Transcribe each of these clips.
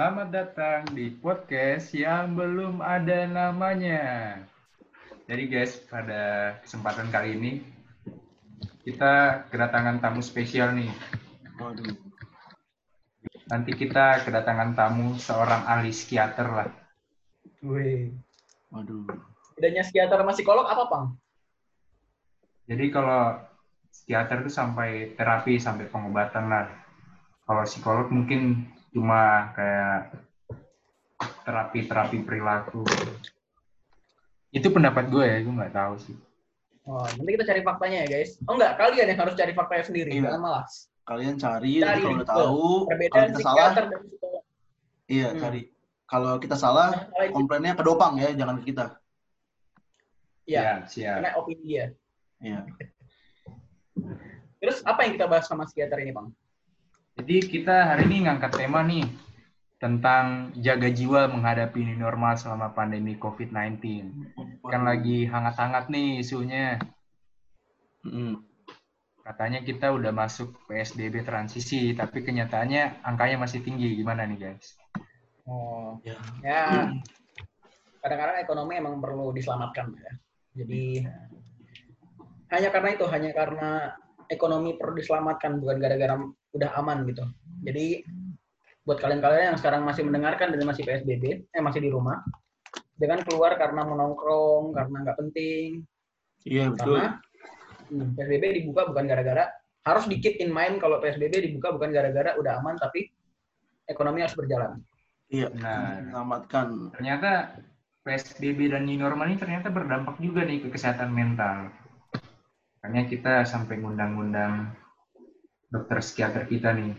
Selamat datang di podcast yang belum ada namanya. Jadi guys, pada kesempatan kali ini kita kedatangan tamu spesial nih. Waduh. Nanti kita kedatangan tamu seorang ahli psikiater lah. Wih. Waduh. Bedanya psikiater sama psikolog apa, Pang? Jadi kalau psikiater itu sampai terapi, sampai pengobatan lah. Kalau psikolog mungkin cuma kayak terapi-terapi perilaku. Itu pendapat gue ya, gue nggak tahu sih. Oh, nanti kita cari faktanya ya, guys. Oh enggak, kalian yang harus cari faktanya sendiri, Iya. jangan malas. Kalian cari, Cari, kalau udah tahu, kalau kita salah, dan iya Hmm. cari. Kalau kita salah, itu, komplainnya ke Dopang ya, jangan ke kita. ya, Siap, siap. karena opini dia. Iya. Terus apa yang kita bahas sama psikiater ini, Bang? Jadi kita hari ini ngangkat tema nih tentang jaga jiwa menghadapi new normal selama pandemi COVID-19. Kan lagi hangat-hangat nih isunya. Katanya kita udah masuk PSBB transisi, tapi kenyataannya angkanya masih tinggi. Gimana nih guys? Oh, Ya. ya. Kadang-kadang ekonomi emang perlu diselamatkan ya. Jadi hanya karena itu, hanya karena ekonomi perlu diselamatkan bukan gara-gara udah aman gitu. Jadi buat kalian-kalian yang sekarang masih mendengarkan dan masih PSBB, eh masih di rumah, jangan keluar karena menongkrong, karena nggak penting, Iya, betul. karena hmm, PSBB dibuka bukan gara-gara harus di keep in mind kalau PSBB dibuka bukan gara-gara udah aman tapi ekonomi harus berjalan. Iya, Nah. selamatkan. Ternyata PSBB dan new normal ini ternyata berdampak juga nih ke kesehatan mental. Makanya kita sampai ngundang-ngundang dokter psikiater kita nih,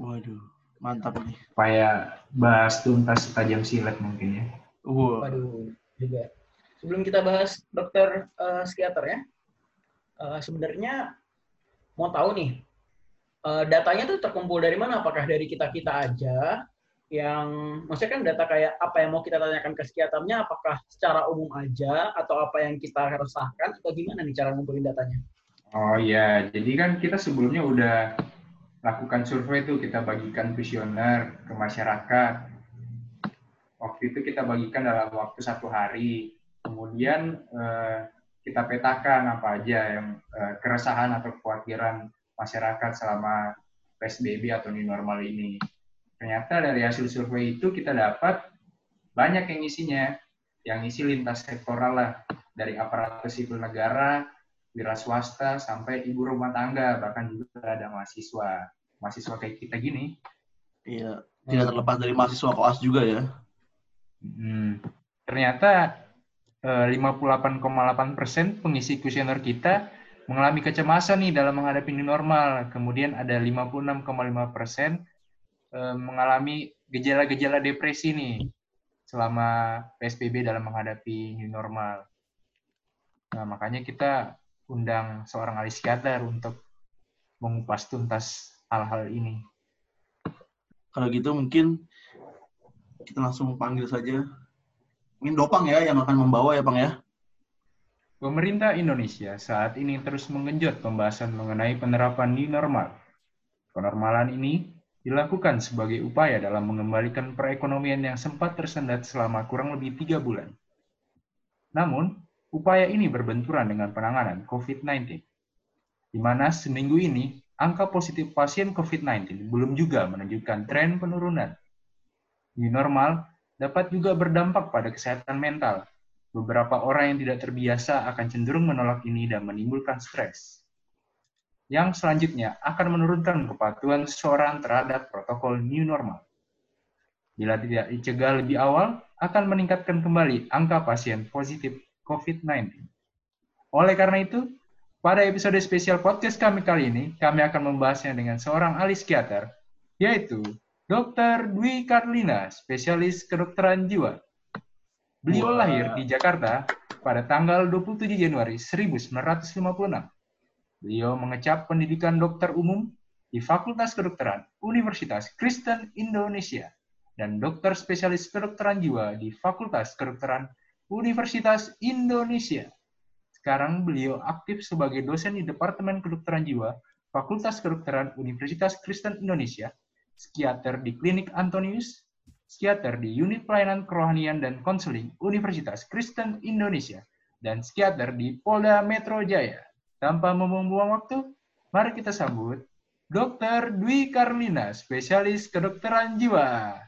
Waduh, mantap nih. supaya bahas tuntas tajam silat mungkin ya. Wow. Waduh, juga. Sebelum kita bahas dokter eh, psikiater ya, eh, sebenarnya mau tahu nih, eh, datanya tuh terkumpul dari mana? Apakah dari kita-kita aja? Yang, maksudnya kan data kayak apa yang mau kita tanyakan ke psikiaternya, apakah secara umum aja, atau apa yang kita harus sahkan, atau gimana nih cara ngumpulin datanya? Oh iya, jadi kan kita sebelumnya udah lakukan survei tuh, kita bagikan kuesioner ke masyarakat. Waktu itu kita bagikan dalam waktu satu hari. Kemudian eh, kita petakan apa aja yang eh, keresahan atau kekhawatiran masyarakat selama PSBB atau new normal ini. Ternyata dari hasil survei itu kita dapat banyak yang isinya, yang isi lintas sektoral lah, dari aparatur sipil negara, wira swasta sampai ibu rumah tangga bahkan juga ada mahasiswa. Mahasiswa kayak kita gini. Iya, tidak terlepas dari mahasiswa koas juga ya. hmm, ternyata eh, 58,8 persen pengisi kuesioner kita mengalami kecemasan nih dalam menghadapi new normal. Kemudian ada 56,5 persen eh, mengalami gejala-gejala depresi nih selama PSBB dalam menghadapi new normal. Nah makanya kita undang seorang ahli psikiater untuk mengupas tuntas hal-hal ini. Kalau gitu mungkin kita langsung panggil saja. Mungkin Dopang ya yang akan membawa ya, Bang ya. Pemerintah Indonesia saat ini terus mengenjot pembahasan mengenai penerapan new normal. Penormalan ini dilakukan sebagai upaya dalam mengembalikan perekonomian yang sempat tersendat selama kurang lebih tiga bulan. Namun, upaya ini berbenturan dengan penanganan COVID-19, di mana seminggu ini angka positif pasien COVID-19 belum juga menunjukkan tren penurunan. New normal dapat juga berdampak pada kesehatan mental. Beberapa orang yang tidak terbiasa akan cenderung menolak ini dan menimbulkan stres. Yang selanjutnya akan menurunkan kepatuhan seseorang terhadap protokol new normal. Bila tidak dicegah lebih awal, akan meningkatkan kembali angka pasien positif COVID-19. Oleh karena itu, pada episode spesial podcast kami kali ini, kami akan membahasnya dengan seorang ahli psikiater, yaitu Dr. Dwi Karlina, spesialis kedokteran jiwa. Beliau lahir di Jakarta pada tanggal 27 Januari 1956. Beliau mengecap pendidikan dokter umum di Fakultas Kedokteran Universitas Kristen Indonesia dan dokter spesialis kedokteran jiwa di Fakultas Kedokteran Universitas Indonesia. Sekarang beliau aktif sebagai dosen di Departemen Kedokteran Jiwa, Fakultas Kedokteran Universitas Kristen Indonesia, psikiater di Klinik Antonius, psikiater di Unit Pelayanan Kerohanian dan Konseling Universitas Kristen Indonesia, dan psikiater di Polda Metro Jaya. Tanpa membuang waktu, mari kita sambut Dr. Dwi Karlina, spesialis kedokteran jiwa.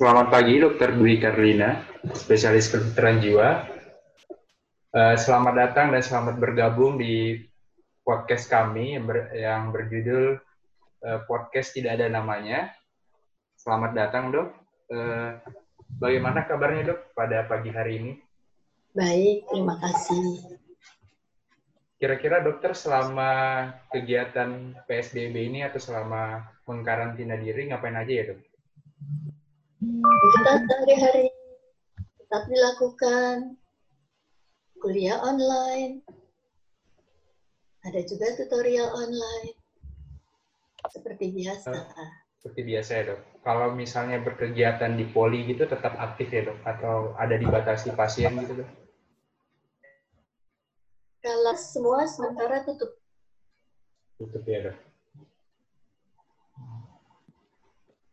Selamat pagi, Dr. Dwi Karlina, spesialis kedokteran jiwa. Eh, selamat datang dan selamat bergabung di podcast kami yang, ber, yang berjudul uh, podcast tidak ada namanya. Selamat datang dok. Uh, bagaimana kabarnya dok pada pagi hari ini? Baik, terima kasih. Kira-kira dokter selama kegiatan PSBB ini atau selama mengkarantina diri ngapain aja ya dok? Kita sehari-hari tetap dilakukan kuliah online, ada juga tutorial online, seperti biasa. Seperti biasa ya dok. Kalau misalnya berkegiatan di poli gitu tetap aktif ya dok? Atau ada dibatasi pasien gitu dok? Kalau semua sementara tutup. Tutup ya dok.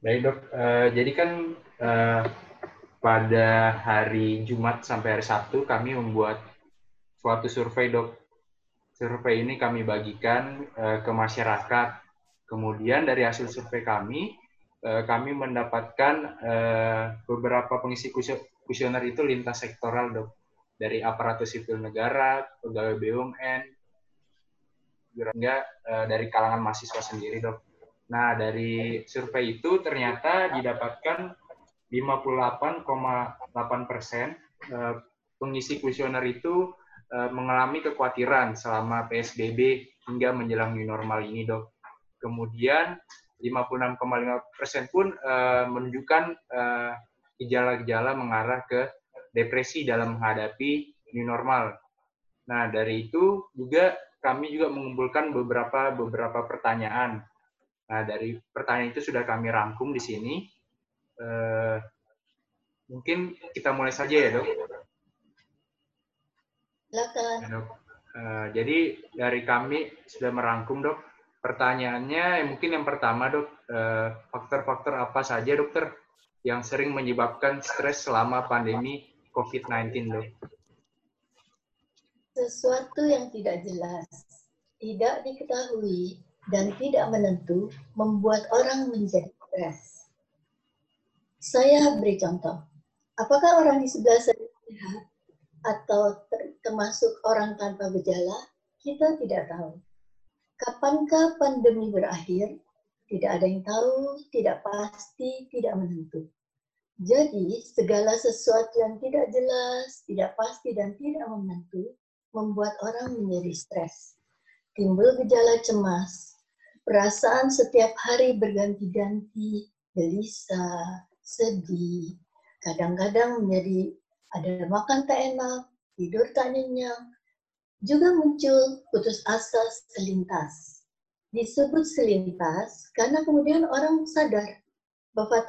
Baik dok, uh, jadi kan uh, pada hari Jumat sampai hari Sabtu kami membuat suatu survei dok. Survei ini kami bagikan uh, ke masyarakat. Kemudian dari hasil survei kami, uh, kami mendapatkan uh, beberapa pengisi kuesioner itu lintas sektoral dok dari aparatur sipil negara, pegawai BUMN, juga uh, dari kalangan mahasiswa sendiri, dok. Nah, dari survei itu ternyata didapatkan 58,8 persen uh, pengisi kuesioner itu uh, mengalami kekhawatiran selama PSBB hingga menjelang new normal ini, dok. Kemudian 56,5 persen pun uh, menunjukkan gejala-gejala mengarah ke depresi dalam menghadapi new normal. Nah, dari itu juga kami juga mengumpulkan beberapa beberapa pertanyaan. Nah, dari pertanyaan itu sudah kami rangkum di sini. Uh, mungkin kita mulai saja ya, Dok. Silakan. Ya, dok. Uh, jadi dari kami sudah merangkum, Dok. Pertanyaannya mungkin yang pertama, Dok, eh, faktor-faktor uh, apa saja, Dokter, yang sering menyebabkan stres selama pandemi COVID-19, dok? Sesuatu yang tidak jelas, tidak diketahui, dan tidak menentu membuat orang menjadi stres. Saya beri contoh. Apakah orang di sebelah saya sehat atau termasuk orang tanpa gejala? Kita tidak tahu. Kapankah pandemi berakhir? Tidak ada yang tahu, tidak pasti, tidak menentu. Jadi, segala sesuatu yang tidak jelas, tidak pasti, dan tidak menentu membuat orang menjadi stres. Timbul gejala cemas, perasaan setiap hari berganti-ganti, gelisah, sedih, kadang-kadang menjadi ada makan tak enak, tidur tak nyenyak, juga muncul putus asa selintas. Disebut selintas karena kemudian orang sadar bahwa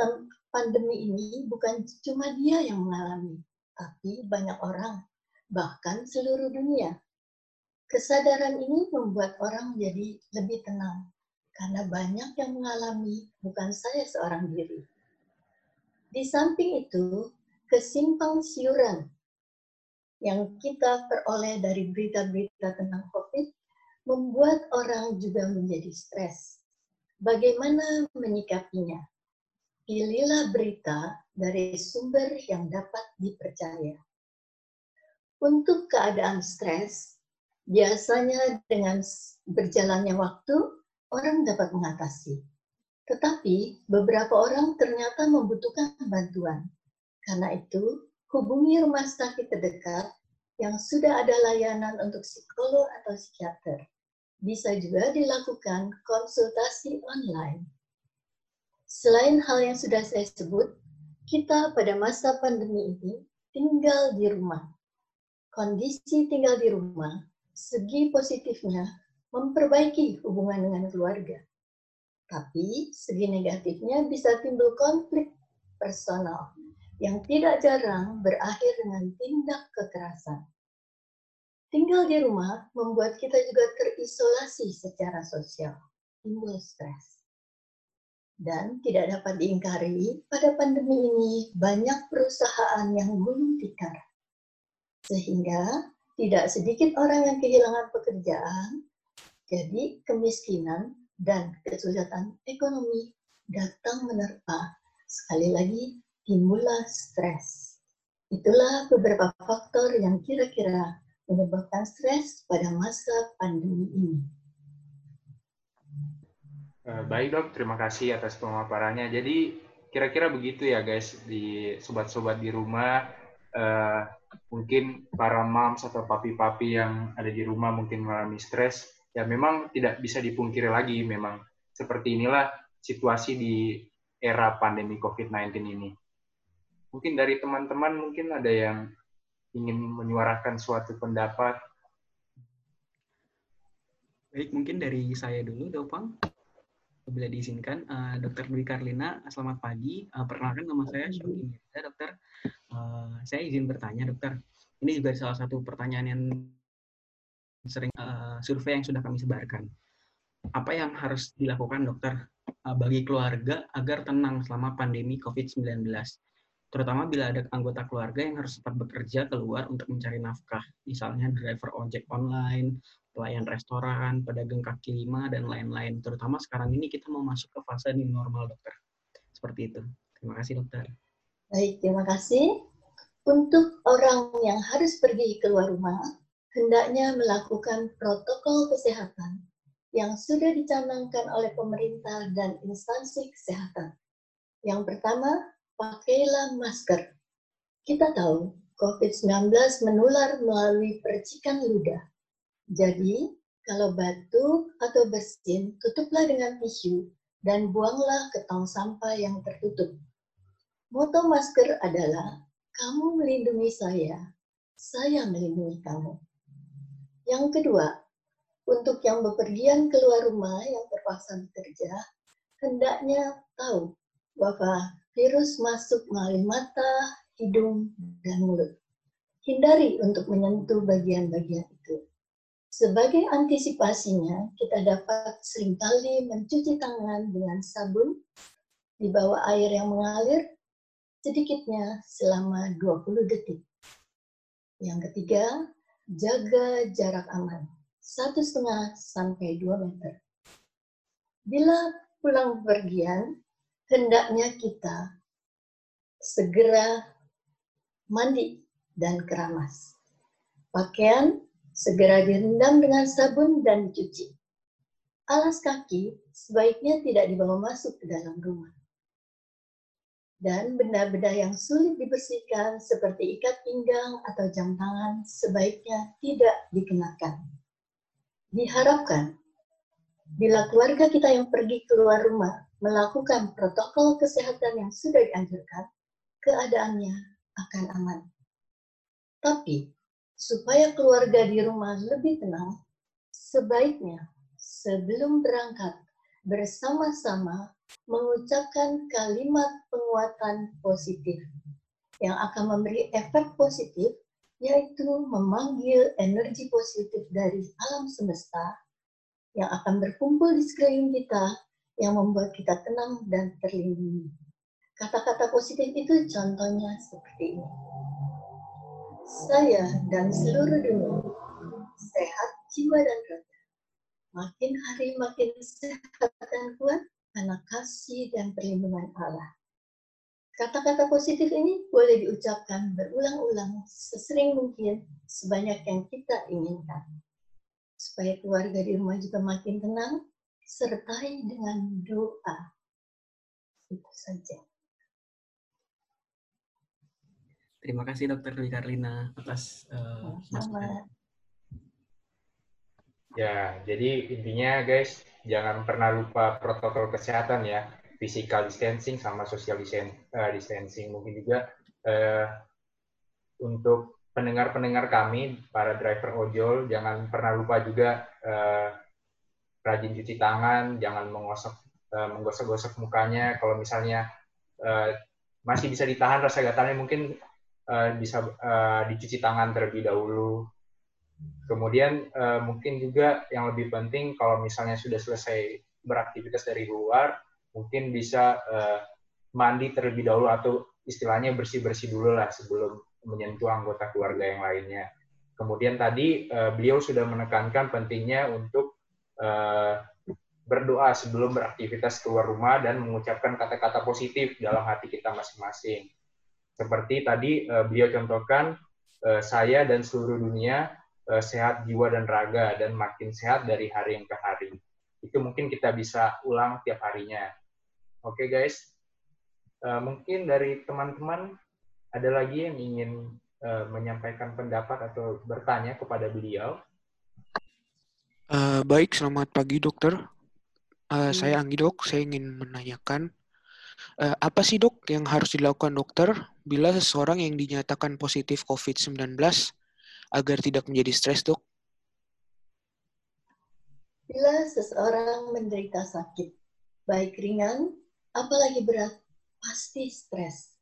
pandemi ini bukan cuma dia yang mengalami, tapi banyak orang, bahkan seluruh dunia. Kesadaran ini membuat orang menjadi lebih tenang, karena banyak yang mengalami, bukan saya seorang diri. Di samping itu, kesimpang siuran yang kita peroleh dari berita-berita tentang COVID membuat orang juga menjadi stres. Bagaimana menyikapinya? Pilihlah berita dari sumber yang dapat dipercaya. Untuk keadaan stres, biasanya dengan berjalannya waktu, orang dapat mengatasi. Tetapi beberapa orang ternyata membutuhkan bantuan. Karena itu, hubungi rumah sakit terdekat yang sudah ada layanan untuk psikolog atau psikiater. Bisa juga dilakukan konsultasi online. Selain hal yang sudah saya sebut, kita pada masa pandemi ini tinggal di rumah. Kondisi tinggal di rumah, segi positifnya memperbaiki hubungan dengan keluarga. Tapi segi negatifnya bisa timbul konflik personal yang tidak jarang berakhir dengan tindak kekerasan. Tinggal di rumah membuat kita juga terisolasi secara sosial, timbul stres. Dan tidak dapat diingkari, pada pandemi ini banyak perusahaan yang gulung tikar. Sehingga tidak sedikit orang yang kehilangan pekerjaan, jadi kemiskinan dan kesulitan ekonomi datang menerpa. Sekali lagi, timbullah stres. Itulah beberapa faktor yang kira-kira menyebabkan stres pada masa pandemi ini. Eh, baik dok, terima kasih atas pemaparannya. Jadi kira-kira begitu ya guys di sobat-sobat di rumah. Uh, mungkin para moms atau papi-papi yang ada di rumah mungkin mengalami stres. Ya memang tidak bisa dipungkiri lagi. Memang seperti inilah situasi di era pandemi COVID-19 ini. Mungkin dari teman-teman mungkin ada yang ingin menyuarakan suatu pendapat. Baik, mungkin dari saya dulu, Dopang bila diizinkan, uh, Dokter Dwi Karlina, selamat pagi. Uh, perkenalkan nama saya Mirza, Dokter. Uh, saya izin bertanya, Dokter. Ini juga salah satu pertanyaan yang sering uh, survei yang sudah kami sebarkan. Apa yang harus dilakukan, Dokter, uh, bagi keluarga agar tenang selama pandemi COVID-19? Terutama bila ada anggota keluarga yang harus tetap bekerja keluar untuk mencari nafkah, misalnya driver ojek online, pelayan restoran, pedagang kaki lima, dan lain-lain. Terutama sekarang ini kita mau masuk ke fase new normal, dokter. Seperti itu. Terima kasih, dokter. Baik, terima kasih. Untuk orang yang harus pergi keluar rumah, hendaknya melakukan protokol kesehatan yang sudah dicanangkan oleh pemerintah dan instansi kesehatan. Yang pertama, pakailah masker. Kita tahu COVID-19 menular melalui percikan ludah. Jadi, kalau batuk atau bersin, tutuplah dengan tisu dan buanglah ke tong sampah yang tertutup. Moto masker adalah, kamu melindungi saya, saya melindungi kamu. Yang kedua, untuk yang bepergian keluar rumah yang terpaksa bekerja, hendaknya tahu bahwa virus masuk melalui mata, hidung, dan mulut. Hindari untuk menyentuh bagian-bagian itu. Sebagai antisipasinya, kita dapat sering kali mencuci tangan dengan sabun di bawah air yang mengalir sedikitnya selama 20 detik. Yang ketiga, jaga jarak aman, satu setengah sampai 2 meter. Bila pulang bepergian, hendaknya kita segera mandi dan keramas. Pakaian segera direndam dengan sabun dan dicuci. Alas kaki sebaiknya tidak dibawa masuk ke dalam rumah. Dan benda-benda yang sulit dibersihkan seperti ikat pinggang atau jam tangan sebaiknya tidak dikenakan. Diharapkan bila keluarga kita yang pergi keluar rumah melakukan protokol kesehatan yang sudah dianjurkan, keadaannya akan aman. Tapi supaya keluarga di rumah lebih tenang, sebaiknya sebelum berangkat bersama-sama mengucapkan kalimat penguatan positif yang akan memberi efek positif, yaitu memanggil energi positif dari alam semesta yang akan berkumpul di sekeliling kita yang membuat kita tenang dan terlindungi. Kata-kata positif itu contohnya seperti ini saya dan seluruh dunia sehat jiwa dan raga. Makin hari makin sehat dan kuat karena kasih dan perlindungan Allah. Kata-kata positif ini boleh diucapkan berulang-ulang sesering mungkin sebanyak yang kita inginkan. Supaya keluarga di rumah juga makin tenang, sertai dengan doa. Itu saja. Terima kasih Dokter Dwi Karlina atas uh, Ya, jadi intinya guys, jangan pernah lupa protokol kesehatan ya, physical distancing sama social eh, distancing. Mungkin juga uh, untuk pendengar-pendengar kami, para driver ojol, jangan pernah lupa juga uh, rajin cuci tangan, jangan menggosok uh, menggosok-gosok mukanya. Kalau misalnya uh, masih bisa ditahan rasa gatalnya, mungkin uh, bisa uh, dicuci tangan terlebih dahulu. Kemudian uh, mungkin juga yang lebih penting kalau misalnya sudah selesai beraktivitas dari luar, mungkin bisa uh, mandi terlebih dahulu atau istilahnya bersih-bersih dulu lah sebelum menyentuh anggota keluarga yang lainnya. Kemudian tadi uh, beliau sudah menekankan pentingnya untuk uh, berdoa sebelum beraktivitas keluar rumah dan mengucapkan kata-kata positif dalam hati kita masing-masing. Seperti tadi uh, beliau contohkan, uh, saya dan seluruh dunia uh, sehat jiwa dan raga dan makin sehat dari hari yang ke hari. Itu mungkin kita bisa ulang tiap harinya. Oke okay, guys, uh, mungkin dari teman-teman ada lagi yang ingin uh, menyampaikan pendapat atau bertanya kepada beliau. Uh, baik, selamat pagi dokter. Uh, Saya Anggi dok, saya ingin menanyakan uh, apa sih dok yang harus dilakukan dokter bila seseorang yang dinyatakan positif COVID-19 agar tidak menjadi stres dok? Bila seseorang menderita sakit, baik ringan, apalagi berat, pasti stres.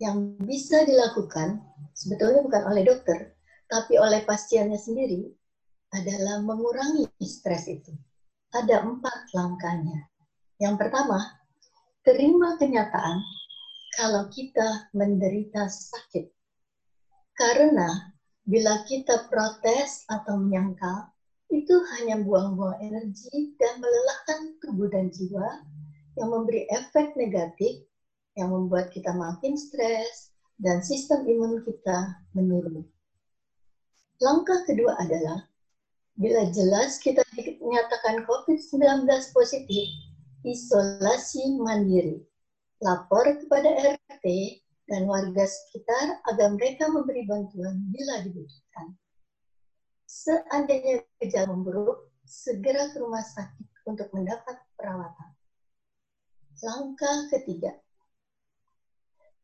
Yang bisa dilakukan sebetulnya bukan oleh dokter, tapi oleh pasiennya sendiri adalah mengurangi stres itu ada empat langkahnya. Yang pertama, terima kenyataan kalau kita menderita sakit. Karena bila kita protes atau menyangkal, itu hanya buang-buang energi dan melelahkan tubuh dan jiwa yang memberi efek negatif yang membuat kita makin stres dan sistem imun kita menurun. Langkah kedua adalah Bila jelas kita dinyatakan COVID-19 positif, isolasi mandiri. Lapor kepada RT dan warga sekitar agar mereka memberi bantuan bila dibutuhkan. Seandainya gejala memburuk, segera ke rumah sakit untuk mendapat perawatan. Langkah ketiga,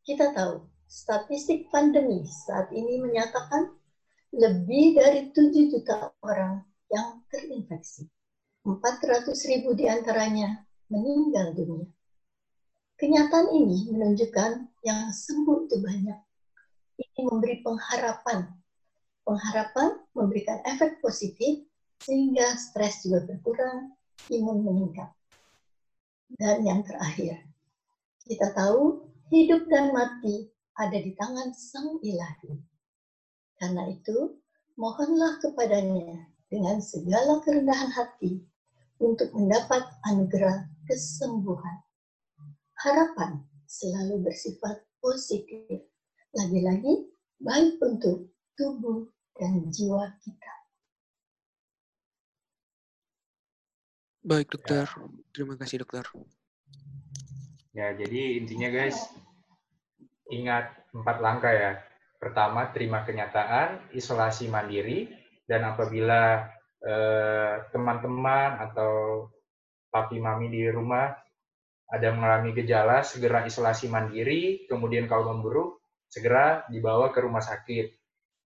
kita tahu statistik pandemi saat ini menyatakan lebih dari 7 juta orang yang terinfeksi. 400 ribu di antaranya meninggal dunia. Kenyataan ini menunjukkan yang sembuh itu banyak. Ini memberi pengharapan. Pengharapan memberikan efek positif sehingga stres juga berkurang, imun meningkat. Dan yang terakhir, kita tahu hidup dan mati ada di tangan Sang Ilahi. Karena itu, mohonlah kepadanya dengan segala kerendahan hati untuk mendapat anugerah kesembuhan. Harapan selalu bersifat positif, lagi-lagi baik untuk tubuh dan jiwa kita. Baik dokter, terima kasih dokter. Ya, jadi intinya guys, ingat empat langkah ya. Pertama, terima kenyataan, isolasi mandiri, dan apabila eh, teman-teman eh, atau papi mami di rumah ada mengalami gejala, segera isolasi mandiri, kemudian kalau memburuk, segera dibawa ke rumah sakit.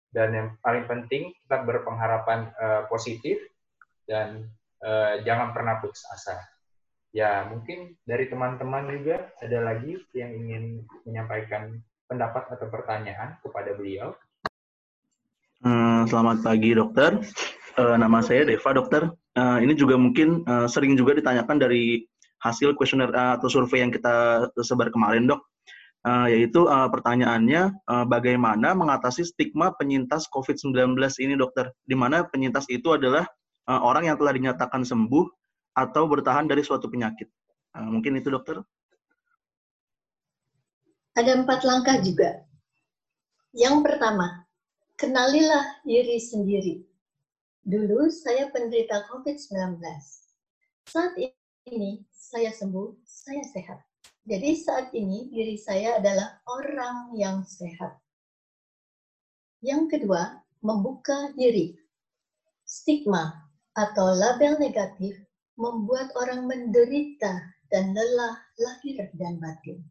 Dan yang paling penting, tetap berpengharapan eh, positif dan eh, jangan pernah putus asa. Ya, mungkin dari teman-teman juga ada lagi yang ingin menyampaikan pendapat atau pertanyaan kepada beliau. Hmm, selamat pagi dokter. Uh, nama saya Deva dokter. Uh, ini juga mungkin uh, sering juga ditanyakan dari hasil kuesioner uh, atau survei yang kita sebar kemarin dok. Uh, yaitu uh, pertanyaannya uh, bagaimana mengatasi stigma penyintas COVID-19 ini dokter, di mana penyintas itu adalah uh, orang yang telah dinyatakan sembuh atau bertahan dari suatu penyakit. Uh, mungkin itu dokter. Ada empat langkah juga. Yang pertama, Kenalilah diri sendiri. Dulu saya penderita COVID-19. Saat ini saya sembuh, saya sehat. Jadi saat ini diri saya adalah orang yang sehat. Yang kedua, membuka diri. Stigma atau label negatif membuat orang menderita dan lelah lahir dan batin.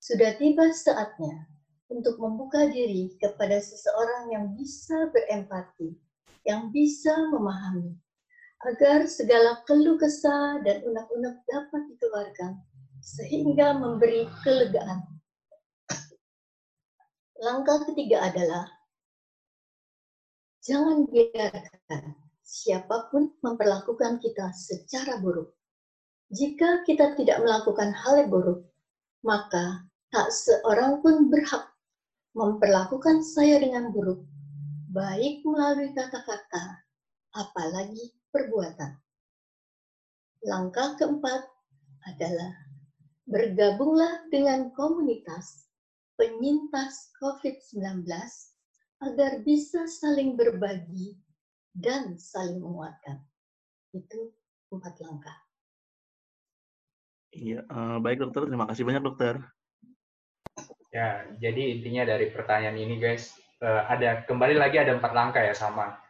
Sudah tiba saatnya untuk membuka diri kepada seseorang yang bisa berempati, yang bisa memahami, agar segala keluh kesah dan unek-unek dapat dikeluarkan, sehingga memberi kelegaan. Langkah ketiga adalah jangan biarkan siapa pun memperlakukan kita secara buruk. Jika kita tidak melakukan hal yang buruk, maka tak seorang pun berhak memperlakukan saya dengan buruk, baik melalui kata-kata, apalagi perbuatan. Langkah keempat adalah bergabunglah dengan komunitas penyintas COVID-19 agar bisa saling berbagi dan saling menguatkan. Itu empat langkah. Iya, uh, baik dokter. Terima kasih banyak dokter. Ya, jadi intinya dari pertanyaan ini guys, uh, ada kembali lagi ada empat langkah ya sama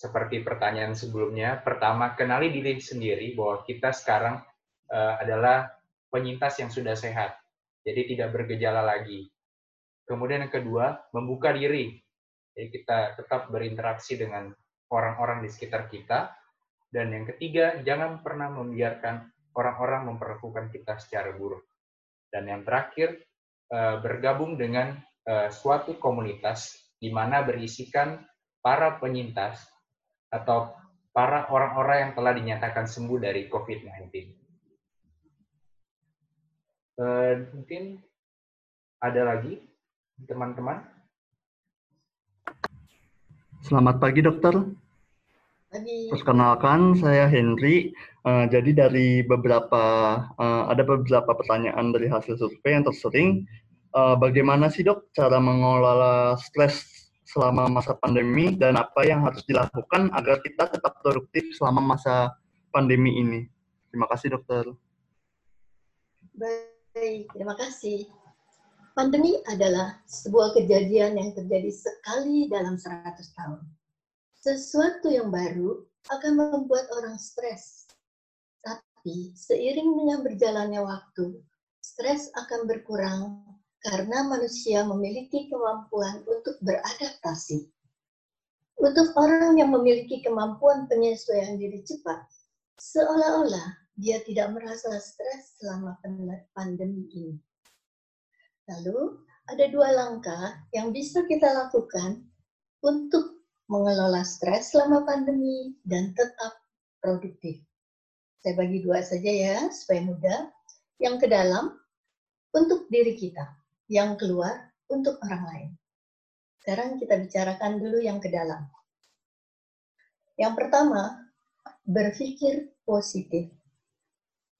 seperti pertanyaan sebelumnya. Pertama, kenali diri sendiri bahwa kita sekarang uh, adalah penyintas yang sudah sehat, jadi tidak bergejala lagi. Kemudian yang kedua, membuka diri. Jadi kita tetap berinteraksi dengan orang-orang di sekitar kita. Dan yang ketiga, jangan pernah membiarkan orang-orang memperlakukan kita secara buruk. Dan yang terakhir, eh, bergabung dengan eh, suatu komunitas di mana berisikan para penyintas atau para orang-orang yang telah dinyatakan sembuh dari COVID-19. Eh, mungkin ada lagi teman-teman? Selamat pagi dokter. Pagi. Perkenalkan, saya Henry. Uh, jadi dari beberapa uh, ada beberapa pertanyaan dari hasil survei yang tersering. Uh, bagaimana sih dok cara mengelola stres selama masa pandemi dan apa yang harus dilakukan agar kita tetap produktif selama masa pandemi ini? Terima kasih dokter. Baik, terima kasih. Pandemi adalah sebuah kejadian yang terjadi sekali dalam 100 tahun sesuatu yang baru akan membuat orang stres. Tapi seiring dengan berjalannya waktu, stres akan berkurang karena manusia memiliki kemampuan untuk beradaptasi. Untuk orang yang memiliki kemampuan penyesuaian diri cepat, seolah-olah dia tidak merasa stres selama pandemi ini. Lalu, ada dua langkah yang bisa kita lakukan untuk mengelola stres selama pandemi, dan tetap produktif. Saya bagi dua saja ya, supaya mudah. Yang ke dalam, untuk diri kita. Yang keluar, untuk orang lain. Sekarang kita bicarakan dulu yang ke dalam. Yang pertama, berpikir positif.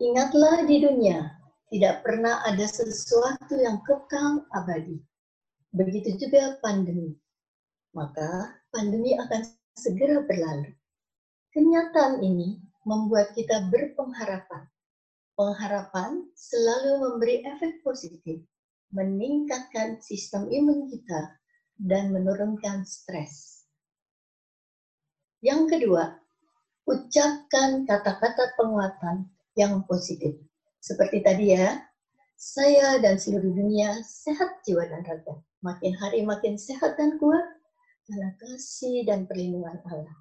Ingatlah di dunia, tidak pernah ada sesuatu yang kekal abadi. Begitu juga pandemi. Maka pandemi akan segera berlalu. Kenyataan ini membuat kita berpengharapan. Pengharapan selalu memberi efek positif, meningkatkan sistem imun kita, dan menurunkan stres. Yang kedua, ucapkan kata-kata penguatan yang positif. Seperti tadi ya, saya dan seluruh dunia sehat jiwa dan raga. Makin hari makin sehat dan kuat, karena kasih dan perlindungan Allah.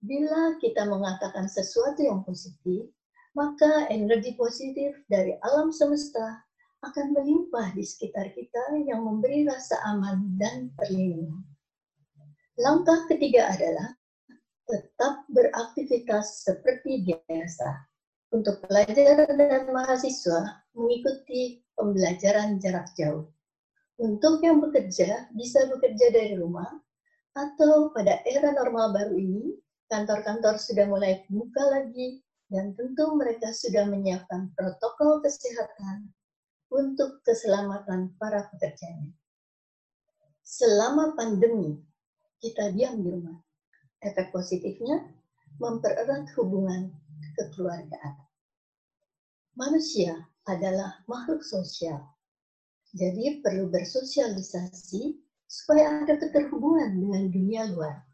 Bila kita mengatakan sesuatu yang positif, maka energi positif dari alam semesta akan melimpah di sekitar kita yang memberi rasa aman dan perlindungan. Langkah ketiga adalah tetap beraktivitas seperti biasa. Untuk pelajar dan mahasiswa mengikuti pembelajaran jarak jauh. Untuk yang bekerja, bisa bekerja dari rumah atau pada era normal baru ini, kantor-kantor sudah mulai buka lagi dan tentu mereka sudah menyiapkan protokol kesehatan untuk keselamatan para pekerjanya. Selama pandemi, kita diam di rumah. Efek positifnya mempererat hubungan kekeluargaan. Manusia adalah makhluk sosial. Jadi perlu bersosialisasi supaya ada keterhubungan dengan dunia luar.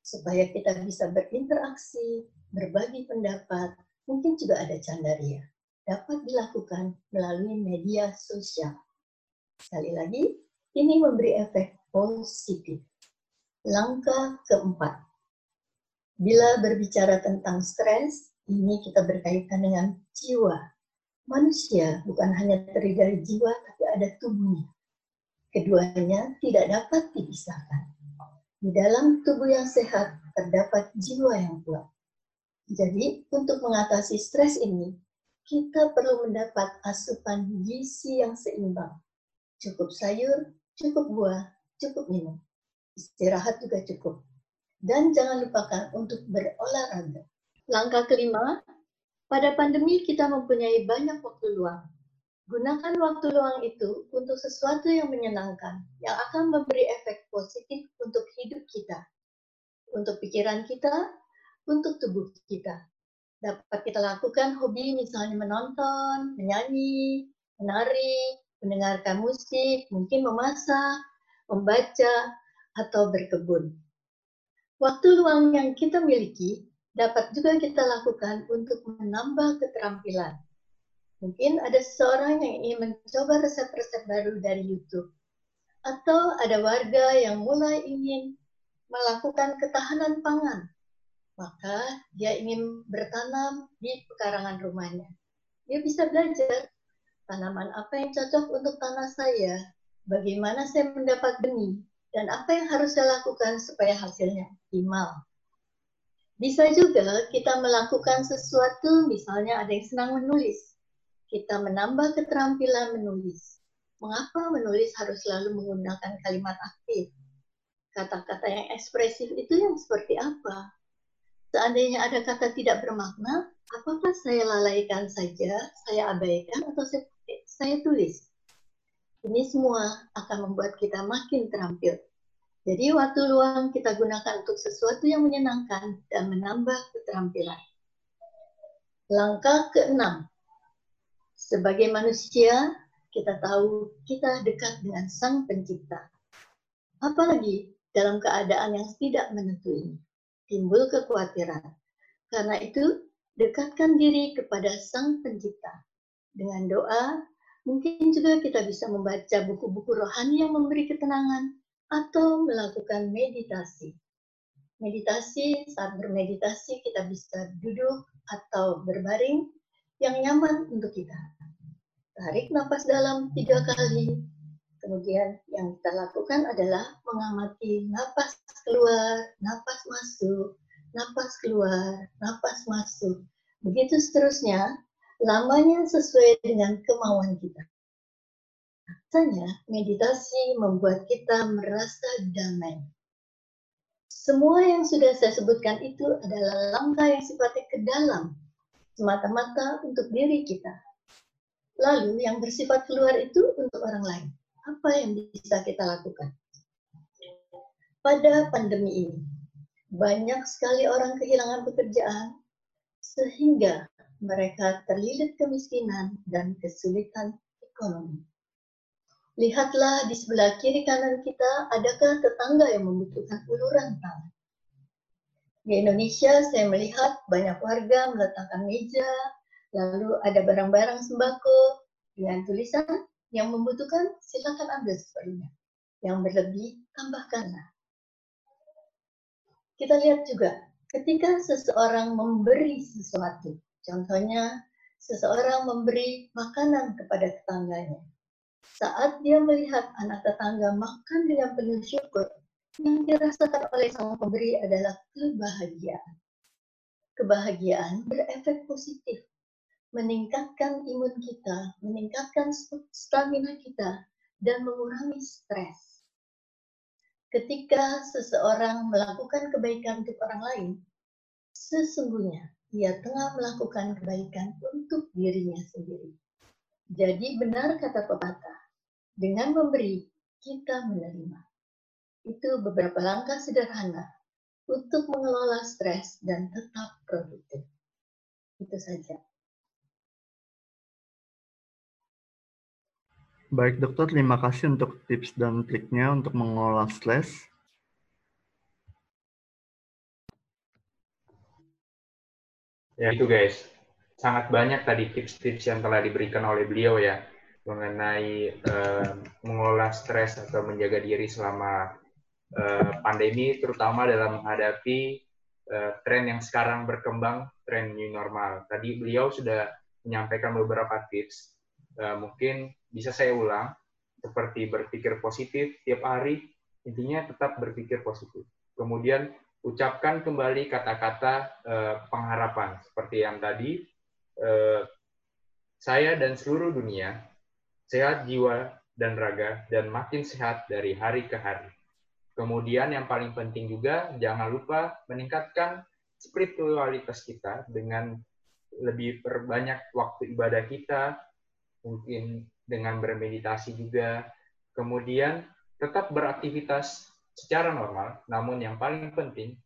Supaya kita bisa berinteraksi, berbagi pendapat, mungkin juga ada candaria. Dapat dilakukan melalui media sosial. Sekali lagi, ini memberi efek positif. Langkah keempat. Bila berbicara tentang stres, ini kita berkaitan dengan jiwa. Manusia bukan hanya terdiri dari jiwa, tapi ada tubuhnya. Keduanya tidak dapat dipisahkan. Di dalam tubuh yang sehat terdapat jiwa yang kuat. Jadi, untuk mengatasi stres ini, kita perlu mendapat asupan gizi yang seimbang. Cukup sayur, cukup buah, cukup minum. Istirahat juga cukup. Dan jangan lupakan untuk berolahraga. Langkah kelima, pada pandemi kita mempunyai banyak waktu luang. Gunakan waktu luang itu untuk sesuatu yang menyenangkan, yang akan memberi efek positif untuk hidup kita, untuk pikiran kita, untuk tubuh kita. Dapat kita lakukan hobi misalnya menonton, menyanyi, menari, mendengarkan musik, mungkin memasak, membaca, atau berkebun. Waktu luang yang kita miliki dapat juga kita lakukan untuk menambah keterampilan. Mungkin ada seseorang yang ingin mencoba resep-resep baru dari YouTube. Atau ada warga yang mulai ingin melakukan ketahanan pangan. Maka dia ingin bertanam di pekarangan rumahnya. Dia bisa belajar tanaman apa yang cocok untuk tanah saya, bagaimana saya mendapat benih, dan apa yang harus saya lakukan supaya hasilnya optimal. Bisa juga kita melakukan sesuatu, misalnya ada yang senang menulis. Kita menambah keterampilan menulis. Mengapa menulis harus selalu menggunakan kalimat aktif? Kata-kata yang ekspresif itu yang seperti apa? Seandainya ada kata tidak bermakna, apakah saya lalaikan saja, saya abaikan, atau saya, saya tulis? Ini semua akan membuat kita makin terampil. Jadi waktu luang kita gunakan untuk sesuatu yang menyenangkan dan menambah keterampilan. Langkah keenam. Sebagai manusia, kita tahu kita dekat dengan Sang Pencipta. Apalagi dalam keadaan yang tidak menentu ini. Timbul kekhawatiran. Karena itu, dekatkan diri kepada Sang Pencipta. Dengan doa, mungkin juga kita bisa membaca buku-buku rohani yang memberi ketenangan atau melakukan meditasi. Meditasi, saat bermeditasi kita bisa duduk atau berbaring yang nyaman untuk kita. Tarik nafas dalam tiga kali. Kemudian yang kita lakukan adalah mengamati nafas keluar, nafas masuk, nafas keluar, nafas masuk. Begitu seterusnya, lamanya sesuai dengan kemauan kita. Biasanya, meditasi membuat kita merasa damai. Semua yang sudah saya sebutkan itu adalah langkah yang sifatnya ke dalam, semata-mata untuk diri kita. Lalu yang bersifat keluar itu untuk orang lain. Apa yang bisa kita lakukan? Pada pandemi ini, banyak sekali orang kehilangan pekerjaan sehingga mereka terlilit kemiskinan dan kesulitan ekonomi. Lihatlah di sebelah kiri kanan kita, adakah tetangga yang membutuhkan uluran tangan? Di Indonesia, saya melihat banyak warga meletakkan meja, lalu ada barang-barang sembako dengan tulisan yang membutuhkan, silakan ambil seperlunya. Yang berlebih, tambahkanlah. Kita lihat juga, ketika seseorang memberi sesuatu, contohnya seseorang memberi makanan kepada tetangganya, saat dia melihat anak tetangga makan dengan penuh syukur, yang dirasakan oleh sang pemberi adalah kebahagiaan. Kebahagiaan berefek positif, meningkatkan imun kita, meningkatkan stamina kita, dan mengurangi stres. Ketika seseorang melakukan kebaikan untuk orang lain, sesungguhnya ia tengah melakukan kebaikan untuk dirinya sendiri. Jadi benar kata pepatah, dengan memberi kita menerima. Itu beberapa langkah sederhana untuk mengelola stres dan tetap produktif. Itu saja. Baik dokter, terima kasih untuk tips dan triknya untuk mengelola stres. Ya itu guys, sangat banyak tadi tips-tips yang telah diberikan oleh beliau ya mengenai uh, mengelola stres atau menjaga diri selama uh, pandemi, terutama dalam menghadapi uh, tren yang sekarang berkembang, tren new normal. Tadi beliau sudah menyampaikan beberapa tips, uh, mungkin bisa saya ulang, seperti berpikir positif tiap hari, intinya tetap berpikir positif. Kemudian ucapkan kembali kata-kata uh, pengharapan, seperti yang tadi Eh, saya dan seluruh dunia sehat jiwa dan raga dan makin sehat dari hari ke hari. Kemudian yang paling penting juga jangan lupa meningkatkan spiritualitas kita dengan lebih perbanyak waktu ibadah kita, mungkin dengan bermeditasi juga. Kemudian tetap beraktivitas secara normal, namun yang paling penting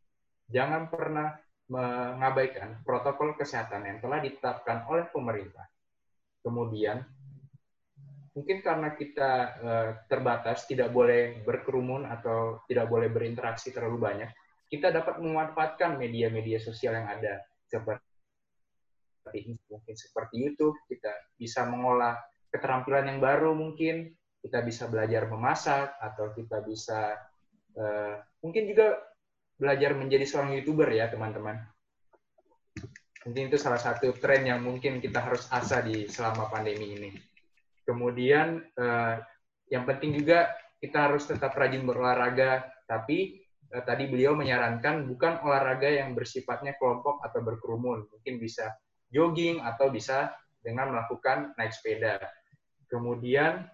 jangan pernah mengabaikan protokol kesehatan yang telah ditetapkan oleh pemerintah. Kemudian, mungkin karena kita uh, terbatas, tidak boleh berkerumun atau tidak boleh berinteraksi terlalu banyak, kita dapat memanfaatkan media-media sosial yang ada seperti mungkin seperti YouTube, kita bisa mengolah keterampilan yang baru mungkin, kita bisa belajar memasak atau kita bisa uh, mungkin juga belajar menjadi seorang youtuber ya teman-teman. Mungkin itu salah satu tren yang mungkin kita harus asa di selama pandemi ini. Kemudian eh, yang penting juga kita harus tetap rajin berolahraga, tapi eh, tadi beliau menyarankan bukan olahraga yang bersifatnya kelompok atau berkerumun, mungkin bisa jogging atau bisa dengan melakukan naik sepeda. Kemudian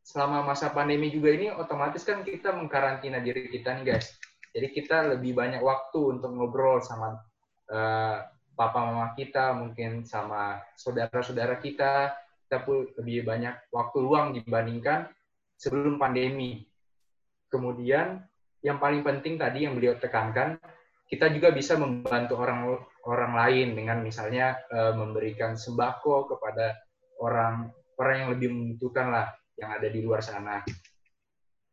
selama masa pandemi juga ini otomatis kan kita mengkarantina diri kita nih guys. Jadi kita lebih banyak waktu untuk ngobrol sama uh, papa mama kita, mungkin sama saudara-saudara kita, kita pun lebih banyak waktu luang dibandingkan sebelum pandemi. Kemudian yang paling penting tadi yang beliau tekankan, kita juga bisa membantu orang orang lain dengan misalnya uh, memberikan sembako kepada orang orang yang lebih membutuhkan lah yang ada di luar sana.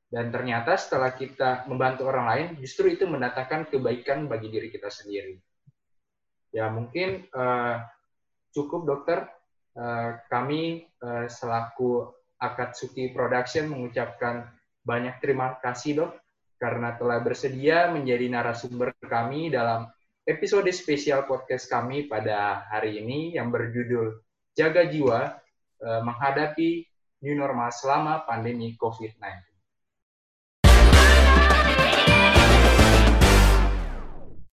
Dan ternyata setelah kita membantu orang lain, justru itu mendatangkan kebaikan bagi diri kita sendiri. Ya mungkin uh, cukup dokter. Uh, kami uh, selaku Akatsuki Production mengucapkan banyak terima kasih dok karena telah bersedia menjadi narasumber kami dalam episode spesial podcast kami pada hari ini yang berjudul Jaga Jiwa menghadapi new normal selama pandemi COVID-19.